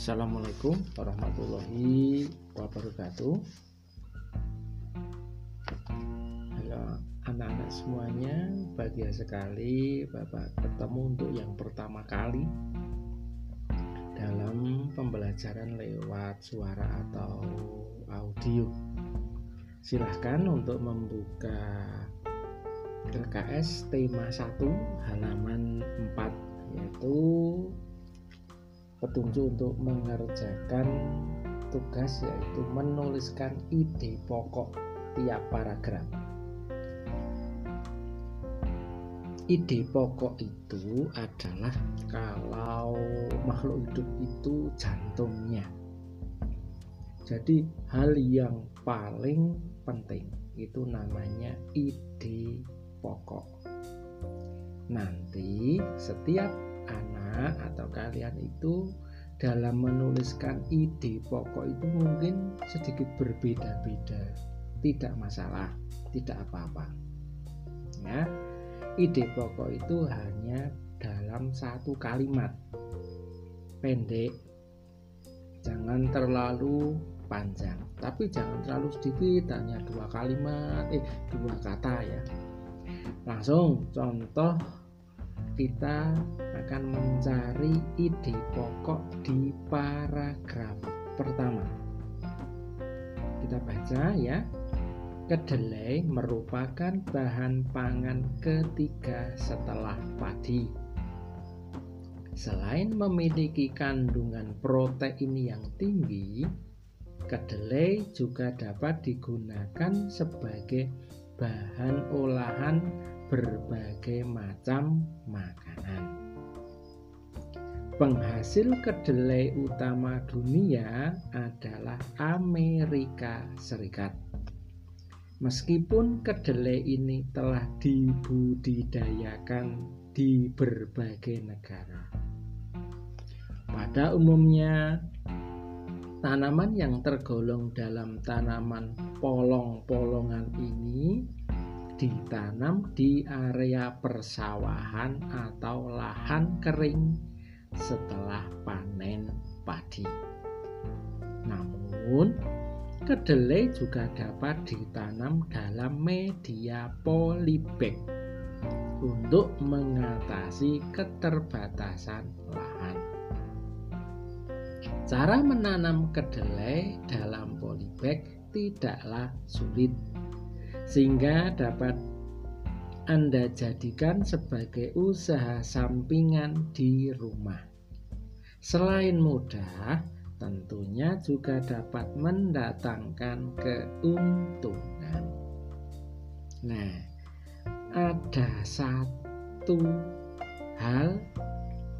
Assalamualaikum warahmatullahi wabarakatuh. Halo anak-anak semuanya, bahagia sekali Bapak ketemu untuk yang pertama kali dalam pembelajaran lewat suara atau audio. Silahkan untuk membuka LKS tema 1 halaman petunjuk untuk mengerjakan tugas yaitu menuliskan ide pokok tiap paragraf. Ide pokok itu adalah kalau makhluk hidup itu jantungnya. Jadi hal yang paling penting itu namanya ide pokok. Nanti setiap anak atau kalian itu dalam menuliskan ide pokok itu mungkin sedikit berbeda-beda. Tidak masalah tidak apa-apa. Ya ide pokok itu hanya dalam satu kalimat. Pendek jangan terlalu panjang. Tapi jangan terlalu sedikit hanya dua kalimat eh dua kata ya. Langsung contoh kita akan ide pokok di paragraf pertama. Kita baca ya. Kedelai merupakan bahan pangan ketiga setelah padi. Selain memiliki kandungan protein yang tinggi, kedelai juga dapat digunakan sebagai bahan olahan berbagai macam makanan. Penghasil kedelai utama dunia adalah Amerika Serikat. Meskipun kedelai ini telah dibudidayakan di berbagai negara. Pada umumnya, tanaman yang tergolong dalam tanaman polong-polongan ini ditanam di area persawahan atau lahan kering setelah panen padi. Namun, kedelai juga dapat ditanam dalam media polybag untuk mengatasi keterbatasan lahan. Cara menanam kedelai dalam polybag tidaklah sulit sehingga dapat Anda jadikan sebagai usaha sampingan di rumah. Selain mudah, tentunya juga dapat mendatangkan keuntungan. Nah, ada satu hal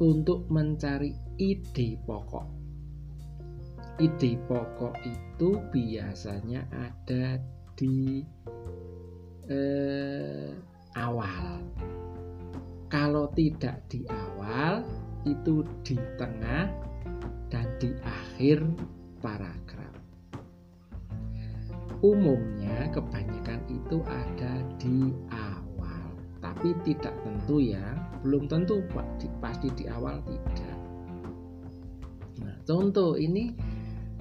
untuk mencari ide pokok. Ide pokok itu biasanya ada di eh, awal. Kalau tidak di awal, itu di tengah dan di akhir paragraf. Umumnya kebanyakan itu ada di awal, tapi tidak tentu ya, belum tentu pasti di awal tidak. Nah, contoh ini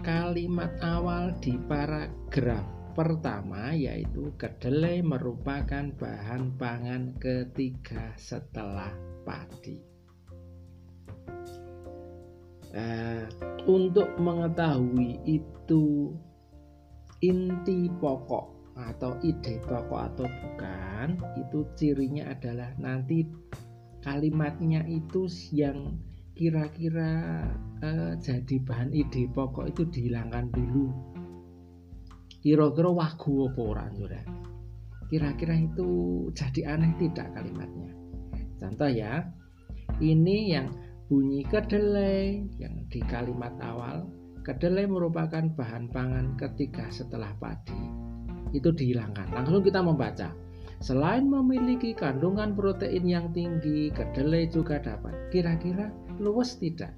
kalimat awal di paragraf pertama yaitu kedelai merupakan bahan pangan ketiga setelah padi. Uh, untuk mengetahui itu inti pokok atau ide pokok atau bukan, itu cirinya adalah nanti kalimatnya itu yang kira-kira uh, jadi bahan ide pokok itu dihilangkan dulu kira-kira wagu apa ora kira-kira itu jadi aneh tidak kalimatnya contoh ya ini yang bunyi kedelai yang di kalimat awal kedelai merupakan bahan pangan ketiga setelah padi itu dihilangkan langsung kita membaca Selain memiliki kandungan protein yang tinggi, kedelai juga dapat. Kira-kira luwes tidak?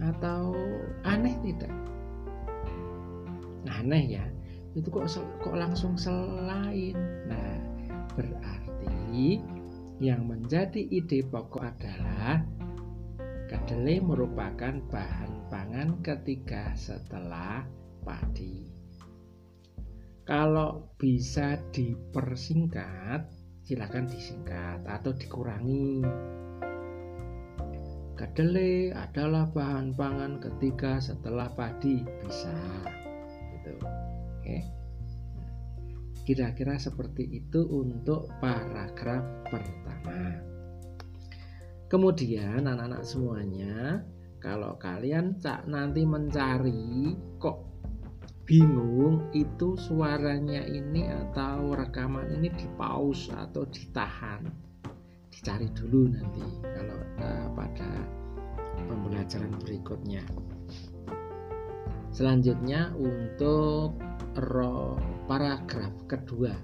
Atau aneh tidak? Aneh ya itu kok kok langsung selain nah berarti yang menjadi ide pokok adalah kedelai merupakan bahan pangan ketiga setelah padi. Kalau bisa dipersingkat, silakan disingkat atau dikurangi. Kedelai adalah bahan pangan ketiga setelah padi, bisa. Gitu. Oke. Kira-kira seperti itu untuk paragraf pertama. Kemudian anak-anak semuanya, kalau kalian cak nanti mencari kok bingung itu suaranya ini atau rekaman ini di pause atau ditahan dicari dulu nanti kalau uh, pada pembelajaran berikutnya selanjutnya untuk paragraf kedua.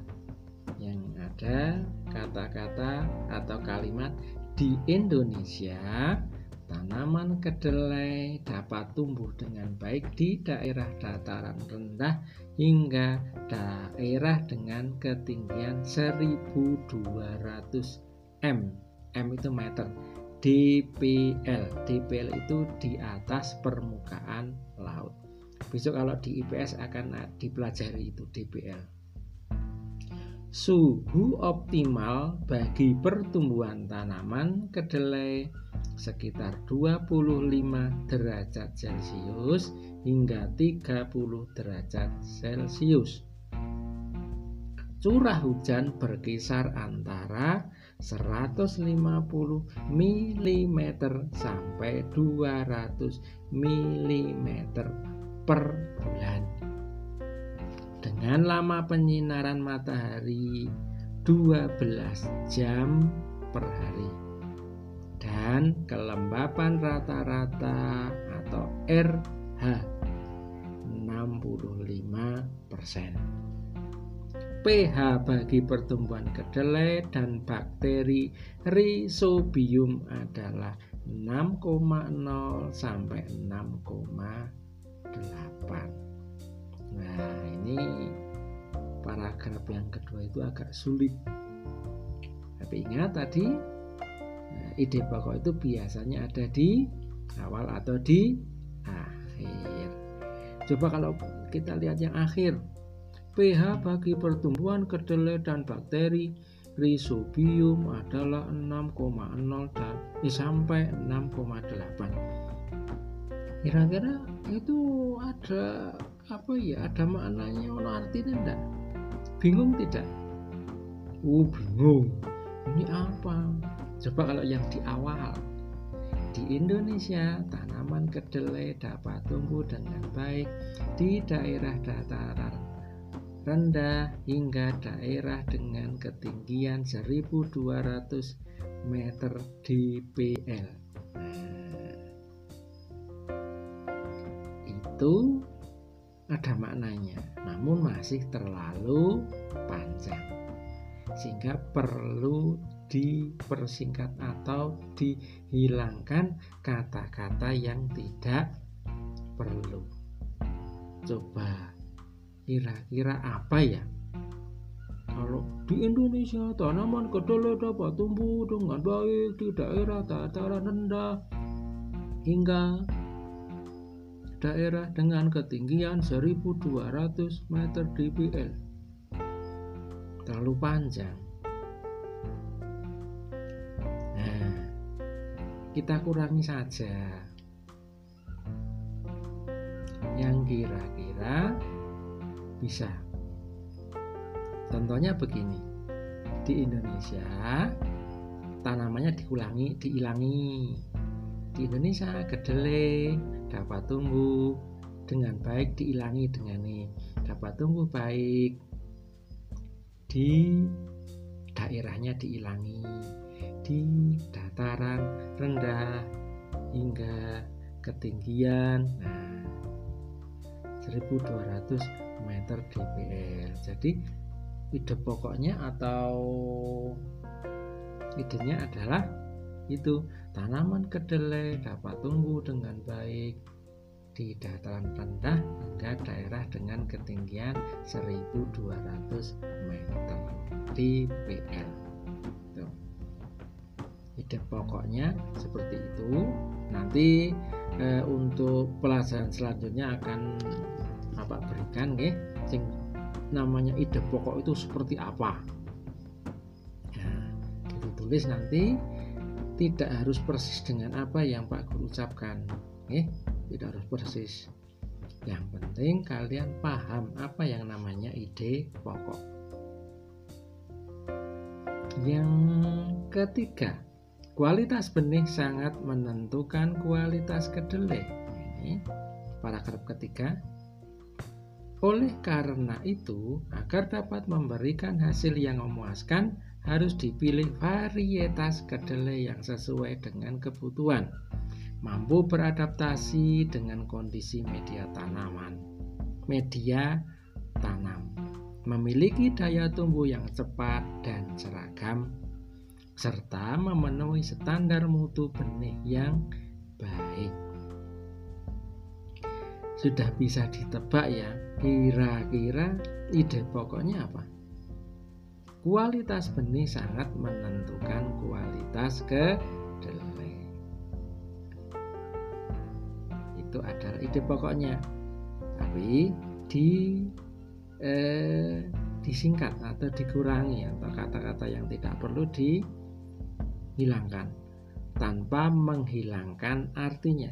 Yang ada kata-kata atau kalimat di Indonesia tanaman kedelai dapat tumbuh dengan baik di daerah dataran rendah hingga daerah dengan ketinggian 1200 m. m itu meter. DPL DPL itu di atas permukaan laut besok kalau di IPS akan dipelajari itu DPL suhu optimal bagi pertumbuhan tanaman kedelai sekitar 25 derajat Celcius hingga 30 derajat Celcius. Curah hujan berkisar antara 150 mm sampai 200 mm per bulan dengan lama penyinaran matahari 12 jam per hari dan kelembapan rata-rata atau RH 65 persen. pH bagi pertumbuhan kedelai dan bakteri Rhizobium adalah 6,0 sampai 6,8. Nah, ini paragraf yang kedua itu agak sulit. Tapi ingat tadi nah, ide pokok itu biasanya ada di awal atau di akhir. Coba kalau kita lihat yang akhir. pH bagi pertumbuhan kedelai dan bakteri Rhizobium adalah 6,0 dan eh, sampai 6,8. Kira-kira itu ada apa ya ada maknanya ono artinya enggak bingung tidak? Oh bingung. Ini apa? Coba kalau yang di awal. Di Indonesia tanaman kedelai dapat tumbuh dengan baik di daerah dataran rendah hingga daerah dengan ketinggian 1200 meter DPL. Itu ada maknanya, namun masih terlalu panjang, sehingga perlu dipersingkat atau dihilangkan kata-kata yang tidak perlu. Coba kira-kira apa ya? Kalau di Indonesia tanaman kedelai dapat tumbuh dengan baik di daerah dataran rendah hingga daerah dengan ketinggian 1200 meter dpl terlalu panjang. Nah kita kurangi saja. Yang kira-kira bisa. Contohnya begini. Di Indonesia tanamannya dikulangi diilangi. Di Indonesia kedelai dapat tumbuh dengan baik diilangi dengan ini dapat tumbuh baik di daerahnya diilangi. Di dataran rendah hingga ketinggian nah 1200 meter dpl jadi ide pokoknya atau idenya adalah itu tanaman kedelai dapat tumbuh dengan baik di dataran rendah hingga daerah dengan ketinggian 1200 meter di PL. Ide pokoknya seperti itu. nanti eh, untuk pelajaran selanjutnya akan apa berikan ya sing namanya ide pokok itu seperti apa nah, ditulis nanti tidak harus persis dengan apa yang Pak Guru ucapkan ya tidak harus persis yang penting kalian paham apa yang namanya ide pokok yang ketiga Kualitas benih sangat menentukan kualitas kedelai. Ini paragraf ketiga. Oleh karena itu, agar dapat memberikan hasil yang memuaskan, harus dipilih varietas kedelai yang sesuai dengan kebutuhan, mampu beradaptasi dengan kondisi media tanaman, media tanam, memiliki daya tumbuh yang cepat dan seragam, serta memenuhi standar mutu benih yang baik. Sudah bisa ditebak ya, kira-kira ide pokoknya apa? Kualitas benih sangat menentukan kualitas kedelai. Itu adalah ide pokoknya. Tapi di eh, disingkat atau dikurangi atau kata-kata yang tidak perlu di hilangkan tanpa menghilangkan artinya.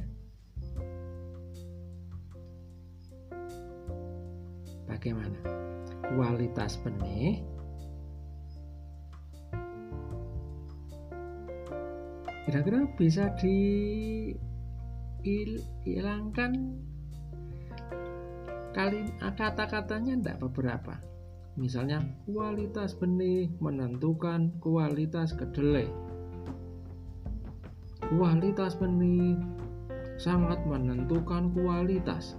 Bagaimana? Kualitas benih kira-kira bisa dihilangkan kali kata-katanya tidak beberapa misalnya kualitas benih menentukan kualitas kedelai Kualitas benih sangat menentukan kualitas.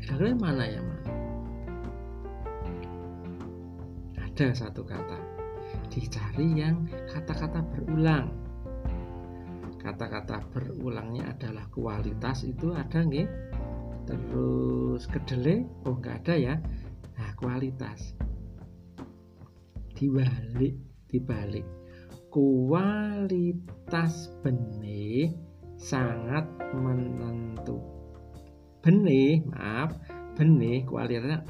Kira-kira mana ya, Mas? Ada satu kata. Dicari yang kata-kata berulang. Kata-kata berulangnya adalah kualitas itu ada nggih? Terus kedelai oh enggak ada ya. Nah, kualitas. Dibalik, dibalik kualitas benih sangat menentu benih maaf benih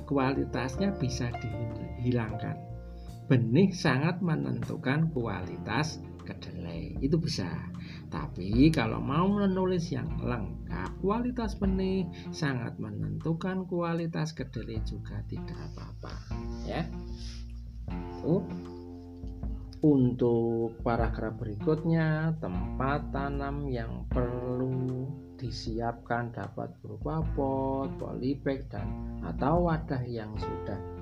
kualitasnya bisa dihilangkan benih sangat menentukan kualitas kedelai. Itu bisa. Tapi kalau mau menulis yang lengkap kualitas benih sangat menentukan kualitas kedelai juga tidak apa-apa ya. Tuh untuk paragraf berikutnya, tempat tanam yang perlu disiapkan dapat berupa pot, polybag, dan atau wadah yang sudah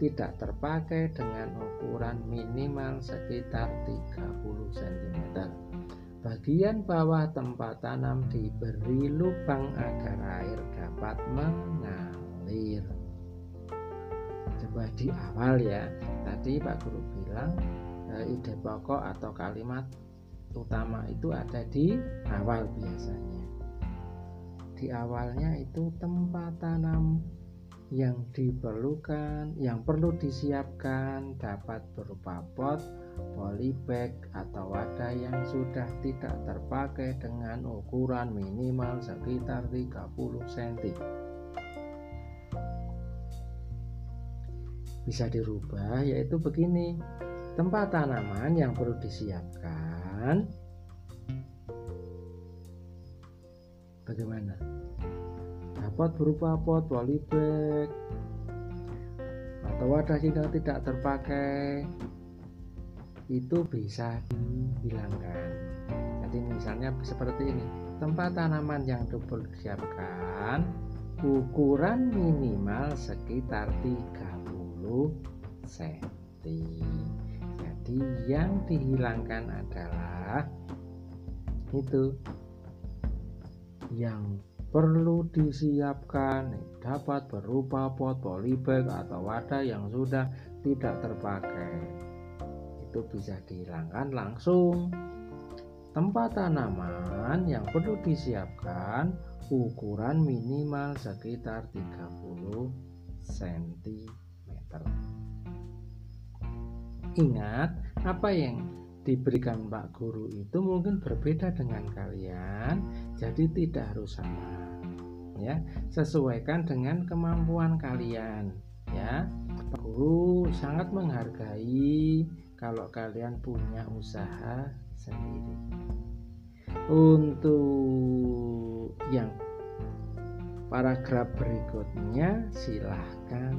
tidak terpakai dengan ukuran minimal sekitar 30 cm. Bagian bawah tempat tanam diberi lubang agar air dapat mengalir. Coba di awal ya, tadi Pak Guru bilang Eh, ide pokok atau kalimat utama itu ada di awal biasanya di awalnya itu tempat tanam yang diperlukan yang perlu disiapkan dapat berupa pot polybag atau wadah yang sudah tidak terpakai dengan ukuran minimal sekitar 30 cm bisa dirubah yaitu begini. Tempat tanaman yang perlu disiapkan. Bagaimana dapat berupa pot polybag atau wadah jika tidak terpakai. Itu bisa dihilangkan. Jadi misalnya seperti ini. Tempat tanaman yang perlu disiapkan ukuran minimal sekitar 30 cm jadi yang dihilangkan adalah itu. Yang perlu disiapkan dapat berupa pot polybag atau wadah yang sudah tidak terpakai. Itu bisa dihilangkan langsung. Tempat tanaman yang perlu disiapkan ukuran minimal sekitar 30 cm Ingat apa yang diberikan Pak Guru itu mungkin berbeda dengan kalian, jadi tidak harus sama. Ya, sesuaikan dengan kemampuan kalian, ya. Pak Guru sangat menghargai kalau kalian punya usaha sendiri. Untuk yang paragraf berikutnya silahkan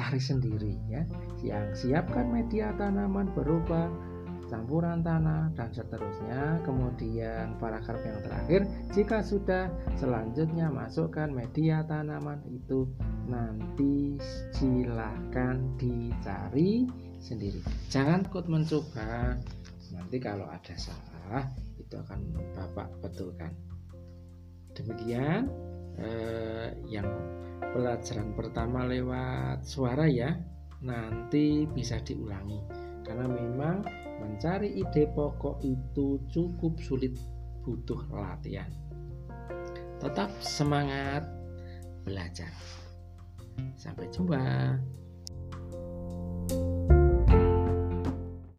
dicari sendiri ya. Yang siapkan media tanaman berupa campuran tanah dan seterusnya. Kemudian paragraf yang terakhir jika sudah selanjutnya masukkan media tanaman itu. Nanti silahkan dicari sendiri. Jangan takut mencoba. Nanti kalau ada salah itu akan bapak betulkan. Demikian eh, yang pelajaran pertama lewat suara ya nanti bisa diulangi karena memang Mencari ide pokok itu cukup sulit, butuh latihan. Tetap semangat belajar. Sampai jumpa.